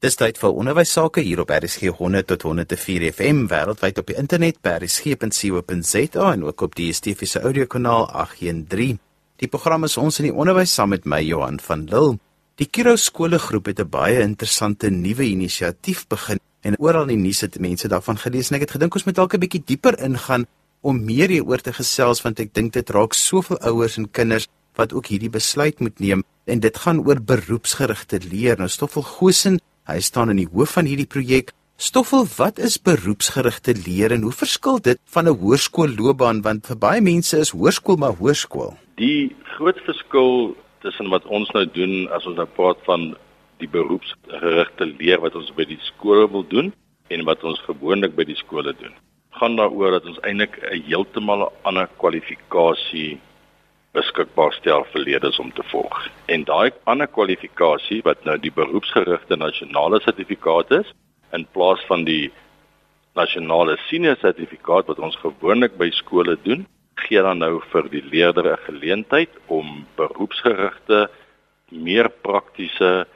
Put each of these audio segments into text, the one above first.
Dis tyd vir onderwys sake hier op RSG 100 tot 104 FM wêreldwyd op die internet by rsg.co.za en ook op die DSTV se audiokanaal 813. Die program is ons in die onderwys saam met my Johan van Lille. Die Kiro skoolgroep het 'n baie interessante nuwe inisiatief begin en oral in die nuus het mense daarvan gelees en ek het gedink ons moet dalk 'n bietjie dieper ingaan om meer hieroor te gesels want ek dink dit raak soveel ouers en kinders wat ook hierdie besluit moet neem en dit gaan oor beroepsgerigte leer. Nou Stoffel Gosen Hy staan in die hoof van hierdie projek. Stoffel, wat is beroepsgerigte leer en hoe verskil dit van 'n hoërskoolloopbaan want vir baie mense is hoërskool maar hoërskool? Die groot verskil tussen wat ons nou doen as ons nou praat van die beroepsgerigte leer wat ons by die skole wil doen en wat ons gewoonlik by die skole doen, gaan daaroor dat ons eintlik 'n heeltemal 'n ander kwalifikasie beskikbaar stel vir leerders om te volg. En daai ander kwalifikasie wat nou die beroepsgerigte nasionale sertifikaat is in plaas van die nasionale senior sertifikaat wat ons gewoonlik by skole doen, gee dan nou vir die leerder 'n geleentheid om beroepsgerigte meer praktiese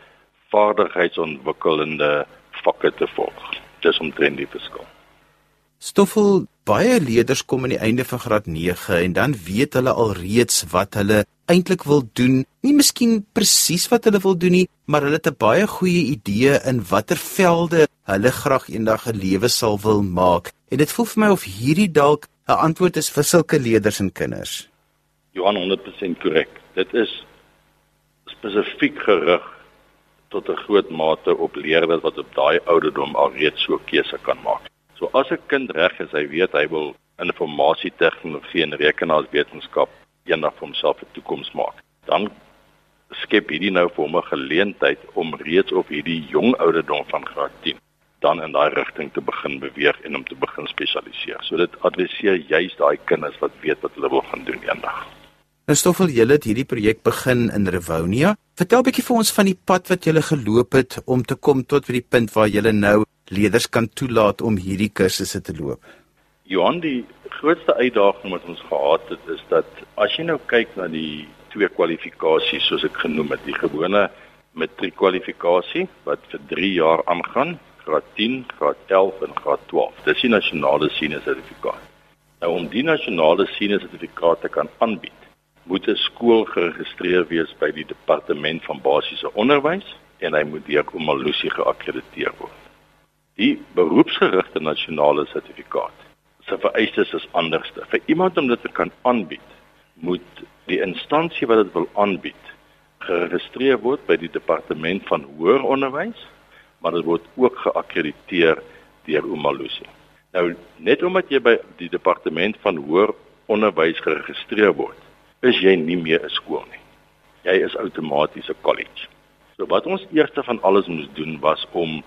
vaardigheidsontwikkelende vakke te volg. Dis omtrent die verskil. Stoffel baie leerders kom aan die einde van graad 9 en dan weet hulle al reeds wat hulle eintlik wil doen. Nie miskien presies wat hulle wil doen nie, maar hulle het 'n baie goeie idee in watter velde hulle graag eendag 'n lewe sal wil maak. En dit voel vir my of hierdie dalk 'n antwoord is vir sulke leerders en kinders. Johan 100% korrek. Dit is spesifiek gerig tot 'n groot mate op leerders wat op daai ouderdom al reeds so keuse kan maak. So as 'n kind reg is, hy weet hy wil informasie tegnologie en rekenaarswetenskap eendag vir homself 'n toekoms maak. Dan skep hierdie nou vir hom 'n geleentheid om reeds op hierdie jong ouderdom van graad 10 dan in daai rigting te begin beweeg en om te begin spesialiseer. So dit adresseer juist daai kinders wat weet wat hulle wil gaan doen eendag. Nou Stoffel, julle het hierdie projek begin in Rivonia. Vertel 'n bietjie vir ons van die pad wat julle geloop het om te kom tot by die punt waar julle nou leerders kan toelaat om hierdie kursusse te loop? Johan, die grootste uitdaging wat ons gehad het is dat as jy nou kyk na die twee kwalifikasies soos ek genoem het, die gewone matriekkwalifikasie wat vir 3 jaar aangaan, graad 10, graad 11 en graad 12. Dis die nasionale senior sertifikaat. Nou om die nasionale senior sertifikaat te kan aanbied, moet 'n skool geregistreer wees by die departement van basiese onderwys en hy moet deur Omalusi geakkrediteer word. Die beroepsgerigte nasionale sertifikaat se vereistes is anderste. Vir iemand om dit te kan aanbied, moet die instansie wat dit wil aanbied geregistreer word by die departement van hoër onderwys, maar dit word ook geakkrediteer deur Umalusi. Nou, net omdat jy by die departement van hoër onderwys geregistreer word, is jy nie meer 'n skool nie. Jy is outomaties 'n college. So wat ons eers van alles moes doen was om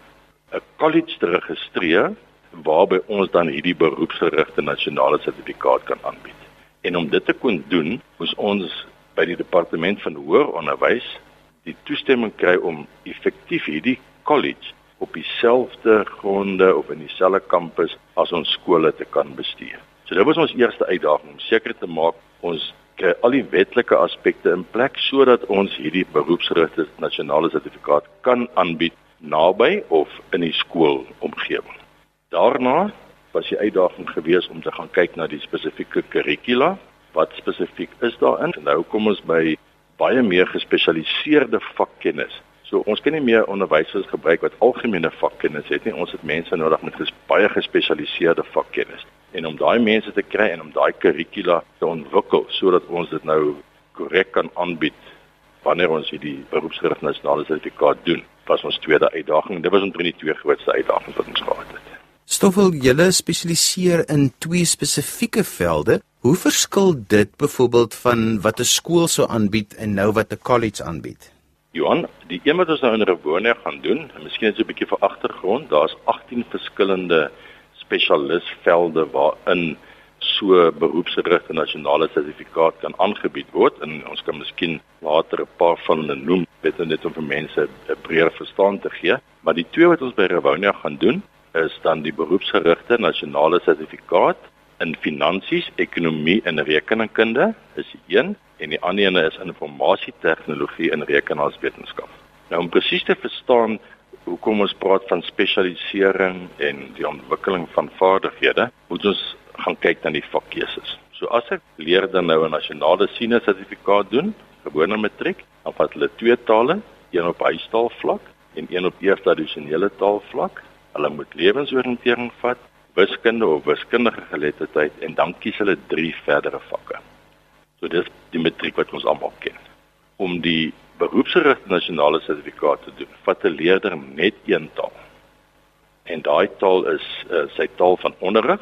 'n college te registreer waarby ons dan hierdie beroepsgerigte nasionale sertifikaat kan aanbied. En om dit te kon doen, moes ons by die departement van hoër onderwys die toestemming kry om effektief hierdie college op dieselfde gronde of in dieselfde kampus as ons skole te kan bestuur. So dit was ons eerste uitdaging om seker te maak ons kry al die wetlike aspekte in plek sodat ons hierdie beroepsgerigte nasionale sertifikaat kan aanbied naby of in die skoolomgewing. Daarna was die uitdaging gewees om te gaan kyk na die spesifieke kurrikula wat spesifiek is daarin. Nou kom ons by baie meer gespesialiseerde vakkennis. So ons kan nie meer onderwysers gebruik wat algemene vakkennis het nie. Ons het mense nodig met ges baie gespesialiseerde vakkennis. En om daai mense te kry en om daai kurrikula te ontwikkel sodat ons dit nou korrek kan aanbied wanneer ons hierdie beroepsgerigte nasionale sertifikaat doen was ons tweede uitdaging. Dit was omtrent die twee grootste uitdagings wat ons gehad het. Stoffel, julle spesialiseer in twee spesifieke velde. Hoe verskil dit byvoorbeeld van wat 'n skool sou aanbied en nou wat 'n college aanbied? Johan, die een wat ons nou in Rebonia gaan doen, en miskien is 'n bietjie vir agtergrond, daar's 18 verskillende spesialisvelde waarin so beroepsgerigte nasionale sertifikaat kan aangebied word. En ons kan miskien later 'n paar van hulle noem net net om vir mense 'n breër verstaan te gee. Maar die twee wat ons by Rewonia gaan doen is dan die beroepsgerigte nasionale sertifikaat in finansies, ekonomie en rekeningkunde is een en die ander een is informasie tegnologie en rekenaarswetenskap. Nou om presies te verstaan hoekom ons praat van spesialisering en die ontwikkeling van vaardighede, moet ons gaan kyk na die vakkeuses. So as ek leerder nou 'n nasionale senior sertifikaat doen, gewone matriek, dan vat hulle twee tale, een op huistaalvlak en een op eerste addisionele taalvlak. Hulle moet lewensoriëntering vat, wiskunde of wiskundige geletterdheid en dan kies hulle drie verdere vakke. So dis die matriek wat ons almal ken. Om die beroepsgerigte nasionale sertifikaat te doen, vat 'n leerder net een taal. En daai taal is uh, sy taal van onderrig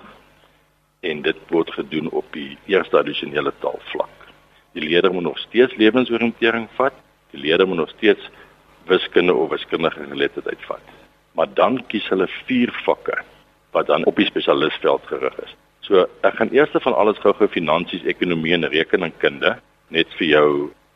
en dit word gedoen op die eerste addisionele taalvlak. Die leerder moet nog steeds lewensoriëntering vat, die leerder moet nog steeds wiskunde of wiskundige geletterdheid vat. Maar dan kies hulle vier vakke wat dan op die spesialistveld gerig is. So ek gaan eers van alles gou-gou finansies, ekonomie en rekeningkunde net vir jou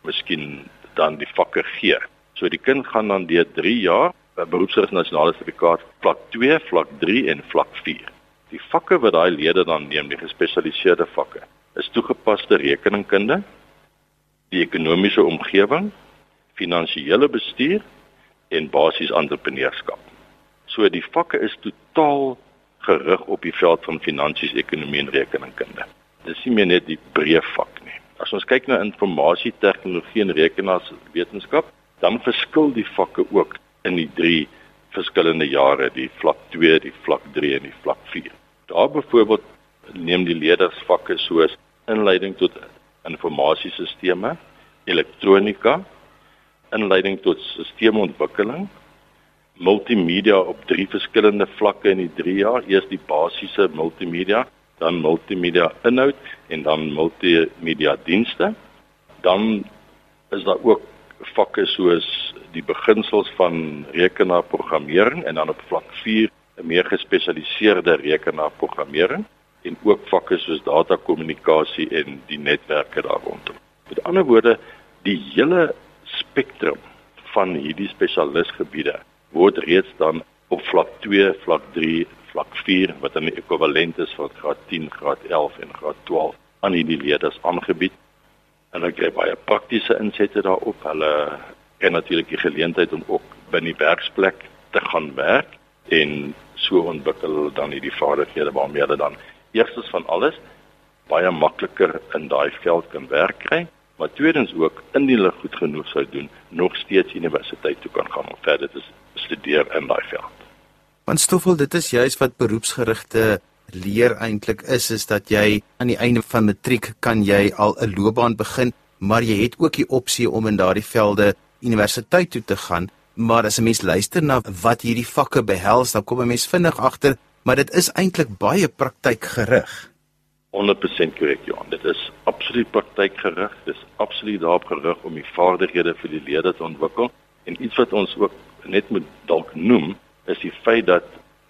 miskien dan die vakke gee. So die kind gaan dan deur 3 jaar beroepsgerigte nasionale sertifikaat vlak 2, vlak 3 en vlak 4. Die vakke wat daai lede dan neem, die gespesialiseerde vakke, is toegepaste rekeningkunde, die ekonomiese omgewing, finansiële bestuur en basies entrepreneurskap. So die vakke is totaal gerig op die veld van finansies, ekonomie en rekeningkunde. Dis nie meer net die breë vak As ons kyk na informasie tegnologie en rekenaarswetenskap, dan verskil die vakke ook in die drie verskillende jare, die vlak 2, die vlak 3 en die vlak 4. Daar byvoorbeeld neem die leerders vakke soos inleiding tot informasiesisteme, elektronika, inleiding tot sisteemontwikkeling, multimedia op drie verskillende vlakke in die 3 jaar, eers die basiese multimedia, dan multimedia inhoud en dan multimedia dienste. Dan is daar ook vakke soos die beginsels van rekenaarprogrammering en dan op vlak 4 'n meer gespesialiseerde rekenaarprogrammering en ook vakke soos datakommunikasie en die netwerke daar rondom. Met ander woorde, die hele spektrum van hierdie spesialisgebiede word reeds dan op vlak 2, vlak 3 vlak 4 wat dan ekwivalent is vir graad 10, graad 11 en graad 12 aan hierdie leerders aangebied. Hulle kry baie praktiese insette daarop. Hulle het natuurlik die geleentheid om ook binne die werksplek te gaan werk en so ontwikkel hulle dan hierdie vaardighede waarmee hulle dan eerstens van alles baie makliker in daai veld kan werk kry, maar tweedens ook indien hulle goed genoeg sou doen, nog steeds universiteit toe kan gaan om verder te studeer in daai veld. Want Stoffel, dit is juis wat beroepsgerigte leer eintlik is, is dat jy aan die einde van matriek kan jy al 'n loopbaan begin, maar jy het ook die opsie om in daardie velde universiteit toe te gaan. Maar as 'n mens luister na wat hierdie vakke behels, dan kom 'n mens vinnig agter, maar dit is eintlik baie praktykgerig. 100% korrek, Johan. Dit is absoluut praktykgerig. Dit is absoluut daarop gerig om die vaardighede vir die leerders te ontwikkel. En iets wat ons ook net moet dalk noem, is die feit dat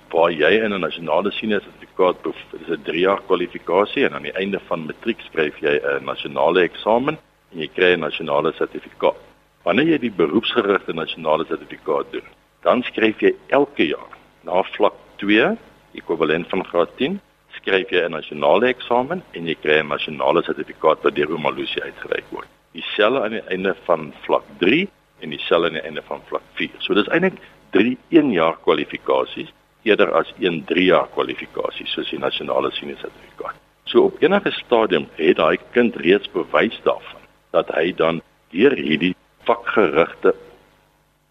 waar jy in 'n nasionale senior sertifikaat is 'n 3 jaar kwalifikasie en aan die einde van matriek skryf jy 'n nasionale eksamen en jy kry 'n nasionale sertifikaat. Wanneer jy die beroepsgerigte nasionale sertifikaat doen, dan skryf jy elke jaar na vlak 2, ekwivalent van graad 10, skryf jy 'n nasionale eksamen en jy kry 'n nasionale sertifikaat wat deur Omalusi uitgereik word. Dieselfde aan die einde van vlak 3 en dieselfde aan die einde van vlak 4. So dis eintlik 3 1 jaar kwalifikasies eerder as 1 3 jaar kwalifikasie soos die nasionale senior sertifikaat. So op enige stadium het daai kind reeds bewys daarvan dat hy dan deur hierdie vakgerigte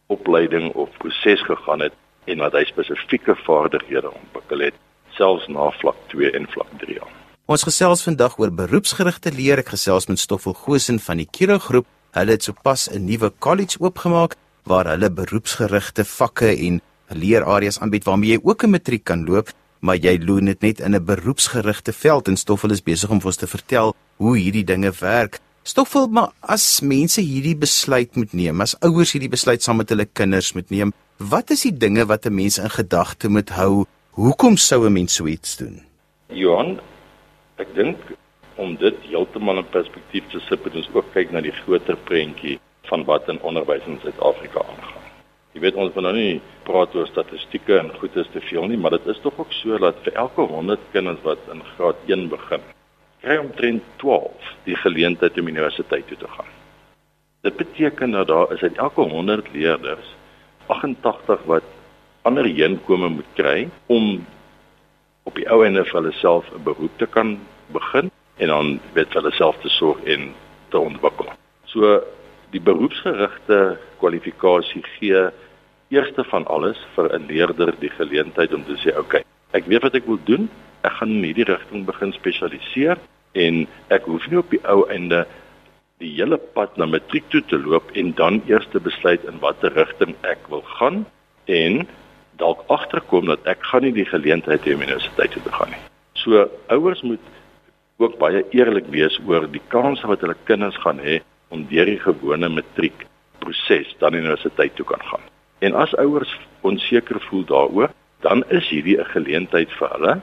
opleiding of proses gegaan het en dat hy spesifieke vaardighede ontwikkel het selfs na vlak 2 en vlak 3 aan. Ons gesels vandag oor beroepsgerigte leer. Ek gesels met Stoffel Gosen van die Kiro groep. Hulle het sopas 'n nuwe college oopgemaak waar hulle beroepsgerigte vakke en leerareas aanbied waarmee jy ook 'n matriek kan loop, maar jy loop dit net in 'n beroepsgerigte veld en Stoffel is besig om vir ons te vertel hoe hierdie dinge werk. Stoffel, maar as mense hierdie besluit moet neem, as ouers hierdie besluit saam met hulle kinders moet neem, wat is die dinge wat 'n mens in gedagte moet hou? Hoekom sou 'n mens so iets doen? Johan, ek dink om dit heeltemal in perspektief te sit, moet ons ook kyk na die groter prentjie van wat in onderwys in Suid-Afrika aangaan. Jy weet ons wil nou nie praat oor statistieke en goed is te veel nie, maar dit is tog ook so dat vir elke 100 kinders wat in graad 1 begin, kry omtrent 12 die geleentheid om universiteit toe te gaan. Dit beteken dat daar is uit elke 100 leerders 88 wat ander heenkome moet kry om op die ou ende vir hulle self 'n beroep te kan begin en dan weet hulle self te sorg en te ontwikkel. So die beroepsgerigte kwalifikasie gee eerste van alles vir 'n leerder die geleentheid om te sê, "Oké, okay, ek weet wat ek wil doen. Ek gaan in hierdie rigting begin spesialiseer en ek hoef nie op die ou einde die hele pad na matriek toe te loop en dan eers te besluit in watter rigting ek wil gaan en dalk agterkom dat ek gaan nie die geleentheid hê om universiteit toe te gaan nie. So ouers moet ook baie eerlik wees oor die kanse wat hulle kinders gaan hê om deur die gewone matriek proses dan universiteit toe kan gaan. En as ouers onseker voel daaroor, dan is hierdie 'n geleentheid vir hulle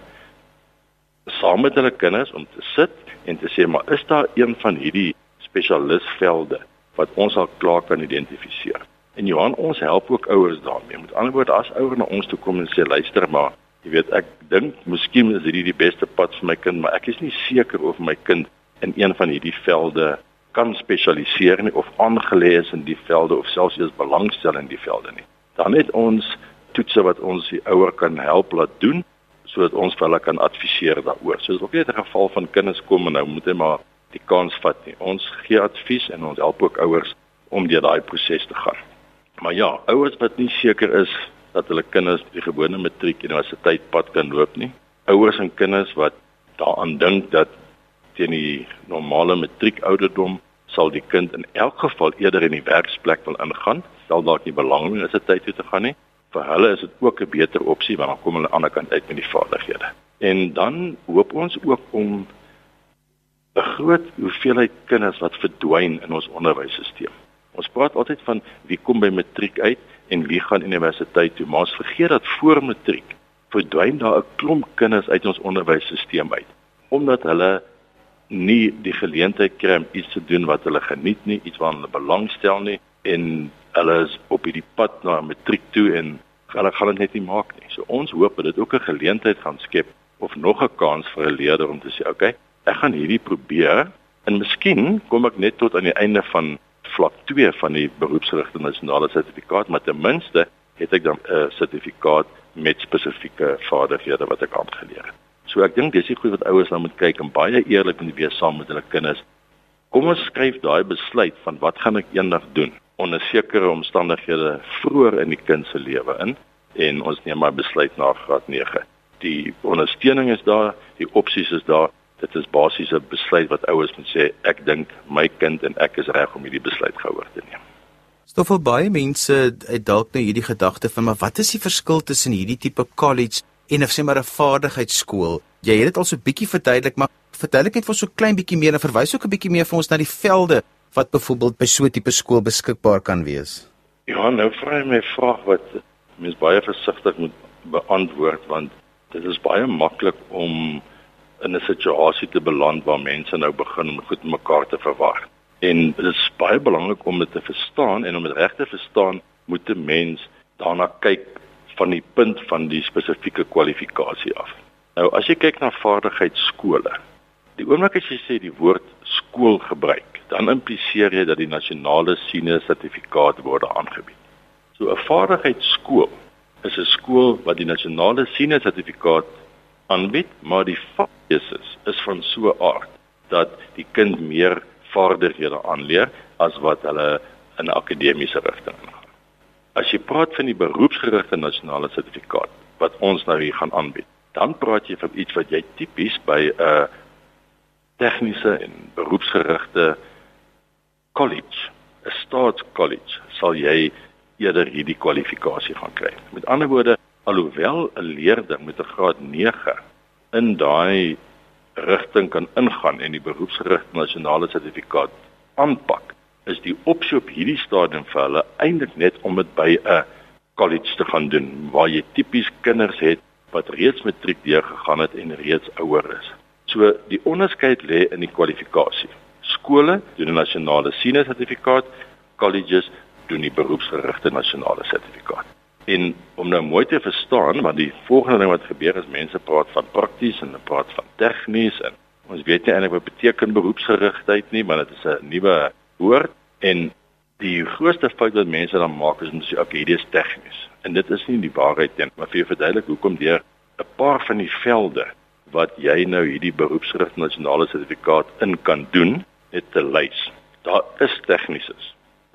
saam met hulle kinders om te sit en te sê maar is daar een van hierdie spesialistvelde wat ons al klaar kan identifiseer. En Johan, ons help ook ouers daarmee. Met ander woorde, as ouers na ons toe kom en sê luister maar, jy weet ek dink miskien is hierdie die beste pad vir my kind, maar ek is nie seker of my kind in een van hierdie velde kan spesialiseer nie of aangelê is in die velde of selfs eers belangstel in die velde nie. Dan het ons toetse wat ons die ouer kan help laat doen sodat ons vir hulle kan adviseer daaroor. So dis ook nie 'n geval van kinders kom en nou moet hy maar die kans vat nie. Ons gee advies en ons help ook ouers om deur daai proses te gaan. Maar ja, ouers wat nie seker is dat hulle kinders die gewone matriek universiteit pad kan loop nie. Ouers en kinders wat daaraan dink dat teen die normale matriek ouderdom sal die kind in elk geval eerder in die werksplek wil ingaan, sal dalk nie belang hê as dit tyd toe te gaan nie. Vir hulle is dit ook 'n beter opsie want dan kom hulle aan die ander kant uit met die vaardighede. En dan hoop ons ook om 'n groot hoeveelheid kinders wat verdwyn in ons onderwysstelsel. Ons praat altyd van wie kom by matriek uit en wie gaan universiteit toe, maar ons vergeet dat voor matriek verdwyn daar 'n klomp kinders uit ons onderwysstelsel uit omdat hulle nie die geleentheid kry om iets te doen wat hulle geniet nie, iets waaraan hulle belangstel nie en hulle is op hierdie pad na matriek toe en hulle gaan dit net nie maak nie. So ons hoop dit ook 'n geleentheid gaan skep of nog 'n kans vir 'n leerder om te sê, "Oké, okay, ek gaan hierdie probeer en miskien kom ek net tot aan die einde van vlak 2 van die beroepsgerigte nasionale sertifikaat, maar ten minste het ek dan 'n sertifikaat met spesifieke vaardighede wat ek aangeleer het." So ek dink dis die goed wat ouers nou moet kyk en baie eerlik moet wees saam met hulle kinders. Kom ons skryf daai besluit van wat gaan ek eendag doen onder sekere omstandighede vroeër in die kind se lewe in en ons neem maar besluit na graad 9. Die ondersteuning is daar, die opsies is daar. Dit is basies 'n besluit wat ouers moet sê ek dink my kind en ek is reg om hierdie besluit gehoor te neem. Stoffel baie mense het dalk nou hierdie gedagte van maar wat is die verskil tussen hierdie tipe college en of sê maar 'n vaardigheidsskool. Jy het dit al so bietjie verduidelik, maar verduidelik net vir so klein bietjie meer en verwys ook 'n bietjie meer vir ons na die velde wat byvoorbeeld by so 'n tipe skool beskikbaar kan wees. Ja, nou vra jy my 'n vraag wat mens baie versigtig moet beantwoord want dit is baie maklik om in 'n situasie te beland waar mense nou begin om goed mekaar te verwar. En dit is baie belangrik om dit te verstaan en om dit reg te verstaan, moet 'n mens daarna kyk van die punt van die spesifieke kwalifikasie af. Nou as jy kyk na vaardigheidsskole, die oomblik as jy sê die woord skool gebruik, dan impliseer jy dat die nasionale senior sertifikaat word aangebied. So 'n vaardigheidsskool is 'n skool wat die nasionale senior sertifikaat aanbied, maar die vakkeuses is van so 'n aard dat die kind meer vaardighede aanleer as wat hulle in akademiese rigting aangaan. As jy praat van die beroepsgerigte nasionale sertifikaat wat ons nou hier gaan aanbied, dan praat jy van iets wat jy tipies by 'n uh, tegniese en beroepsgerigte college, 'n staatskollege, sal jy eerder hierdie kwalifikasie gaan kry. Met ander woorde, alhoewel 'n leerder met 'n graad 9 in daai rigting kan ingaan en die beroepsgerigte nasionale sertifikaat aanpak, is die opsie op hierdie stadium vir hulle eintlik net om dit by 'n college te gaan doen waar jy tipies kinders het wat reeds matriek deurgegaan het en reeds ouer is. So die onderskeid lê in die kwalifikasie. Skole doen 'n nasionale senior sertifikaat, colleges doen die beroepsgerigte nasionale sertifikaat. En om nou mooi te verstaan want die volgende ding wat gebeur is mense praat van prakties en hulle praat van tegnies en ons weet nie eintlik wat beteken beroepsgerigtheid nie, maar dit is 'n nuwe woord en die grootste fout wat mense dan maak is om te sê okay, hierdie is tegnies. En dit is nie die waarheid nie, maar vir jou verduidelik hoekom deur 'n paar van die velde wat jy nou hierdie beroepsgerigte nasionale sertifikaat in kan doen, net te lys. Daar is tegniese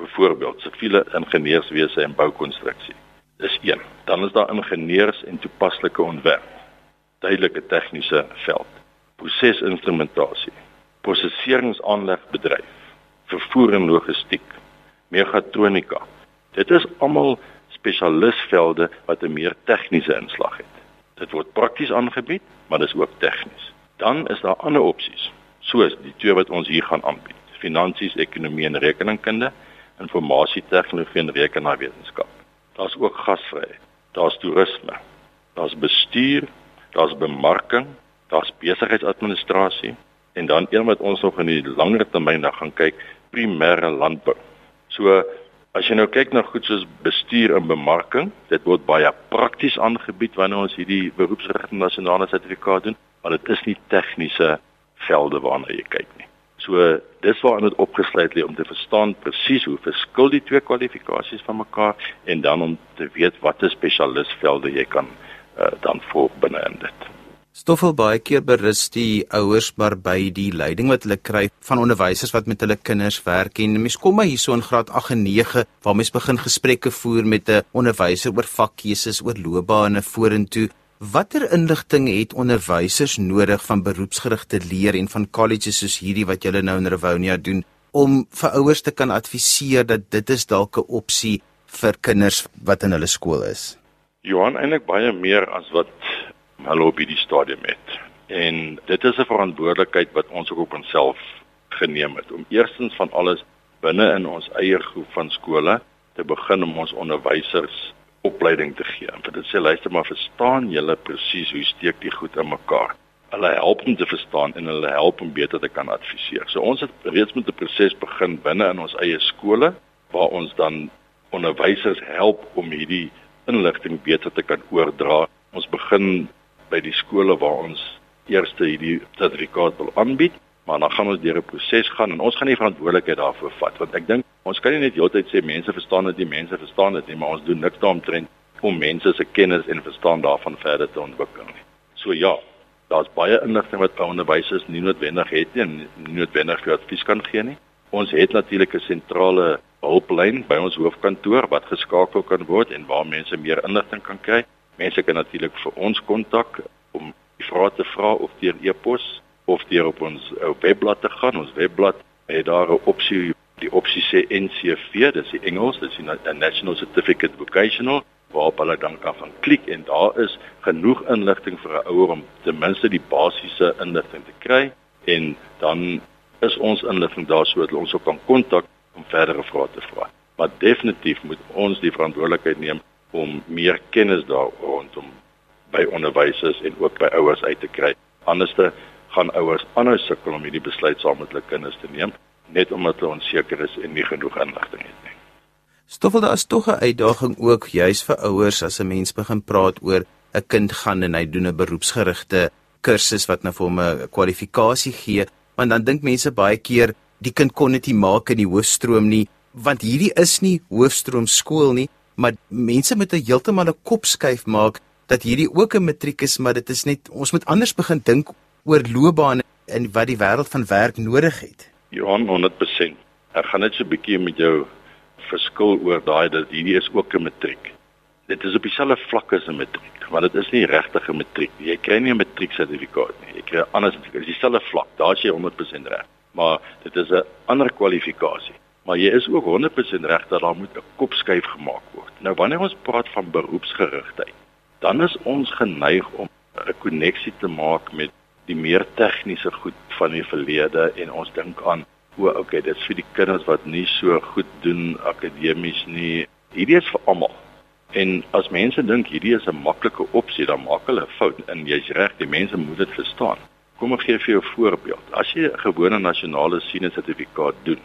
byvoorbeeld siviele ingenieurswese en boukonstruksie. Dis een. Dan is daar ingenieurs en toepaslike ontwerp. Duidelike tegniese veld. Prosesinstrumentasie. Prosesseringsaanlegbedryf. Vervoer en logistiek. Megatronika. Dit is almal spesialisvelde wat 'n meer tegniese inslag het. Dit word prakties aangebied, maar dis ook tegnies. Dan is daar ander opsies, soos die twee wat ons hier gaan aanbied: finansies, ekonomie en rekeningkunde informasietegnologie en rekenaarwetenskap. Daar's ook gasvryheid. Daar's toerisme. Daar's bestuur, daar's bemarking, daar's besigheidsadministrasie en dan een wat ons nog in die langer termyn na gaan kyk, primêre landbou. So as jy nou kyk na goed soos bestuur en bemarking, dit word baie prakties aangebied wanneer ons hierdie beroepsgerigte nasionale sertifikaat doen, maar dit is nie tegniese velde waarna jy kyk nie. So dis waar dit opgesluit lê om te verstaan presies hoe verskil die twee kwalifikasies van mekaar en dan om te weet watter spesialisvelde jy kan uh, dan voor binne in dit. Stoffel baie keer berus die ouers maar by die leiding wat hulle kry van onderwysers wat met hulle kinders werk en mens kom maar hierso in graad 8 en 9 waar mens begin gesprekke voer met 'n onderwyser oor vakkeuses oor loopbane vorentoe Watter inligting het onderwysers nodig van beroepsgerigte leer en van kolleges soos hierdie wat julle nou in Rivonia doen om vir ouers te kan adviseer dat dit is dalk 'n opsie vir kinders wat in hulle skool is? Johan, eintlik baie meer as wat hulle op hierdie stadium het. En dit is 'n verantwoordelikheid wat ons ook op onsself geneem het om eerstens van alles binne in ons eie groep van skole te begin om ons onderwysers opleiding te gee. En dit sê luister maar verstaan julle presies hoe steek die goed in mekaar. Hulle help om te verstaan en hulle help om beter te kan adviseer. So ons het reeds met 'n proses begin binne in ons eie skole waar ons dan onderwysers help om hierdie inligting beter te kan oordra. Ons begin by die skole waar ons eerste hierdie sertifikaat wil aanbied maar dan gaan ons deur 'n proses gaan en ons gaan nie verantwoordelikheid daarvoor vat want ek dink ons kan nie net heeltyd sê mense verstaan dit nie mense verstaan dit nie maar ons doen niks daaromtrent om mense se kennis en verstaan daarvan verder te ontwikkel nie. So ja, daar's baie inligting wat onderwysers nie noodwendig het nie en nie noodwendig vir advies kan gee nie. Ons het natuurlik 'n sentrale hulplyn by ons hoofkantoor wat geskakel kan word en waar mense meer inligting kan kry. Mense kan natuurlik vir ons kontak om vrae te vra of deur e-pos of deur op ons ou webblad te gaan. Ons webblad het daar 'n opsie, die opsie sê NCV, dis die Engels, dis die National Certificate Vocational waarop hulle dan kan van klik en daar is genoeg inligting vir 'n ouer om ten minste die basiese inligting te kry en dan is ons inligting daar sodat ons ook kan kontak om verdere vrae te vra. Maar definitief moet ons die verantwoordelikheid neem om meer kennis daar rondom by onderwysers en ook by ouers uit te kry. Anderste gaan ouers aanhou sukkel om hierdie besluit saam met hulle kinders te neem net omdat hulle onseker is en nie genoeg inligting het nie. Stoffel daar is tog 'n uitdaging ook juis vir ouers as 'n mens begin praat oor 'n kind gaan en hy doen 'n beroepsgerigte kursus wat nou vir hom 'n kwalifikasie gee, want dan dink mense baie keer die kind kon dit nie maak in die hoofstroom nie, want hierdie is nie hoofstroom skool nie, maar mense moet 'n heeltemal 'n kop skuif maak dat hierdie ook 'n matriek is, maar dit is net ons moet anders begin dink oor loopbane en wat die wêreld van werk nodig het. Johan 100%. Ek gaan net so 'n bietjie met jou verskil oor daai dat hierdie is ook 'n matriek. Dit is op dieselfde vlak as 'n matriek, maar dit is nie regtig 'n matriek nie. Jy kry nie 'n matriek sertifikaat nie. Jy kry anders dit is dieselfde vlak. Daar is jy 100% reg. Maar dit is 'n ander kwalifikasie. Maar jy is ook 100% reg dat daar moet 'n kopskuif gemaak. Nou wanneer ons praat van beroepsgerigtheid, dan is ons geneig om 'n koneksie te maak met die meer tegniese goed van die verlede en ons dink aan o, okay, dit is vir die kinders wat nie so goed doen akademies nie. Hierdie is vir almal. En as mense dink hierdie is 'n maklike opsie, dan maak hulle 'n fout en jy's reg, die mense moet dit verstaan. Kom ek gee vir jou 'n voorbeeld. As jy 'n gewone nasionale senior sertifikaat doen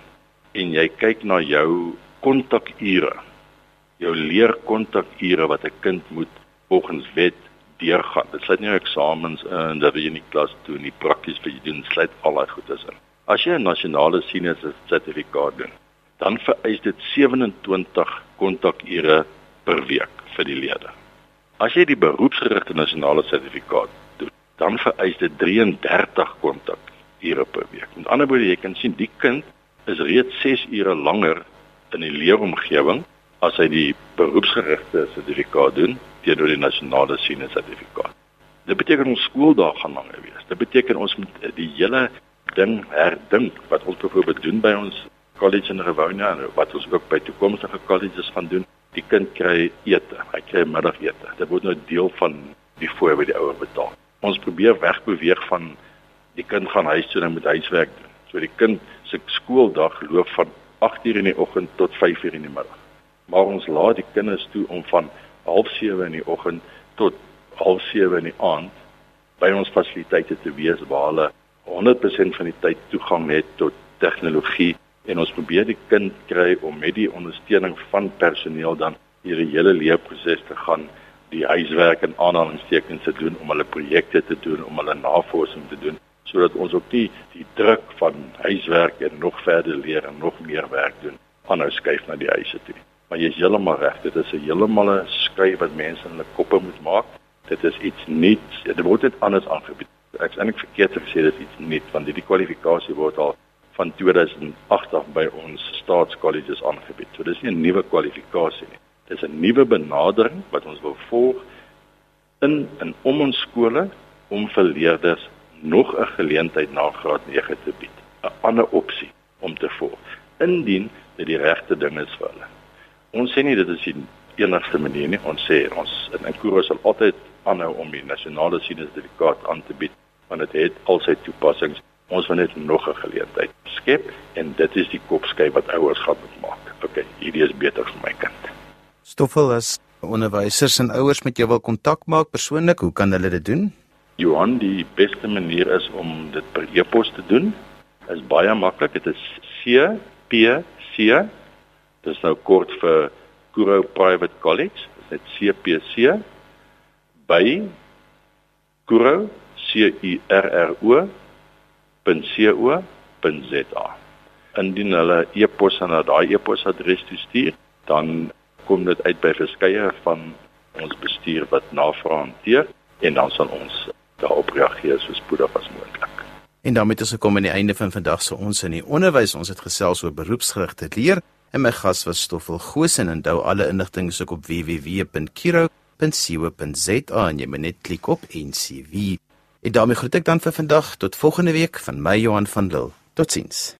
en jy kyk na jou kontakure, jou leerkontakure wat 'n kind moet volgens wet deurgaan. Dit sluit nie eksamens in dat jy nie klas toe nie prakties vir jy doen sluit al daai goedes in. As jy 'n nasionale senior sertifikaat doen, dan vereis dit 27 kontakure per week vir die leerder. As jy die beroepsgerigte nasionale sertifikaat doen, dan vereis dit 33 kontak ure per week. Met ander woorde, jy kan sien die kind is reeds 6 ure langer in die leeromgewing as hy die beroepsgerigte sertifikaat doen teenoor die nasionale senior sertifikaat. Dit beteken ons skooldae gaan langer wees. Dit beteken ons moet die hele ding herdink wat ons byvoorbeeld doen by ons college in Rivonia en wat ons ook by toekomstige colleges gaan doen. Die kind kry ete, hy kry middagete. Dit word nou deel van die fooie wat die ouer betaal. Ons probeer wegbeweeg van die kind gaan huis toe en moet huiswerk doen. So die kind se skooldag loop van 8:00 in die oggend tot 5:00 in die middag. Maar ons laat die kinders toe om van 07:30 in die oggend tot 07:30 in die aand by ons fasiliteite te wees waar hulle 100% van die tyd toegang het tot tegnologie en ons probeer die kind kry om met die ondersteuning van personeel dan hierdie hele leerproses te gaan die huiswerk en aanhalingstekens te doen om hulle projekte te doen om hulle navorsing te doen sodat ons op die die druk van huiswerk en nog verder leer en nog meer werk doen aanhou skuif na die huise toe. Maar jy is heeltemal reg, dit is 'n heeltemal 'n skuif wat mense in hulle koppe moet maak. Dit is iets nuuts. Dit word net anders aangebied. Ek is eintlik verkeerd te sê dit is iets nuuts want hierdie kwalifikasie word al van 2008 af by ons staatskolleges aangebied. So dis nie 'n nuwe kwalifikasie nie. Dis 'n nuwe benadering wat ons wil volg in in om ons skole om vir leerders nog 'n geleentheid na graad 9 te bied, 'n ander opsie om te volg indien dit die regte ding is vir hulle. Ons sê nie dit is die enigste manier nie. Ons sê ons in Nkuro sal altyd aanhou om die nasionale sertifikaat aan te bied want dit het al sy toepassings. Ons wil net nog 'n geleentheid skep en dit is die kopskyf wat ouers gaan moet maak. OK, hierdie is beter vir my kind. Stoffel as onderwysers en ouers met jou wil kontak maak persoonlik, hoe kan hulle dit doen? Johan, die beste manier is om dit per e-pos te doen. Is baie maklik. Dit is CPC. Dit is nou kort vir Kuro Private College. Dit CPC by Kuro C U R R O .co.za. Indien hulle e-pos aan daai e-posadres stuur, dan kom dit uit by verskeie van ons bestuur wat navrae hanteer en dan sal ons daarop reageer so spoedig as moontlik. En daarmee is gekom aan die einde van vandag se ons in die onderwys. Ons het gesels oor beroepsgerigte leer en my gas was Stoffel Gosen en onthou alle inligting is op www.kiro.co.za en jy moet net klik op NCV. En daarmee groet ek dan vir vandag tot volgende week van my Johan van Lille. Totsiens.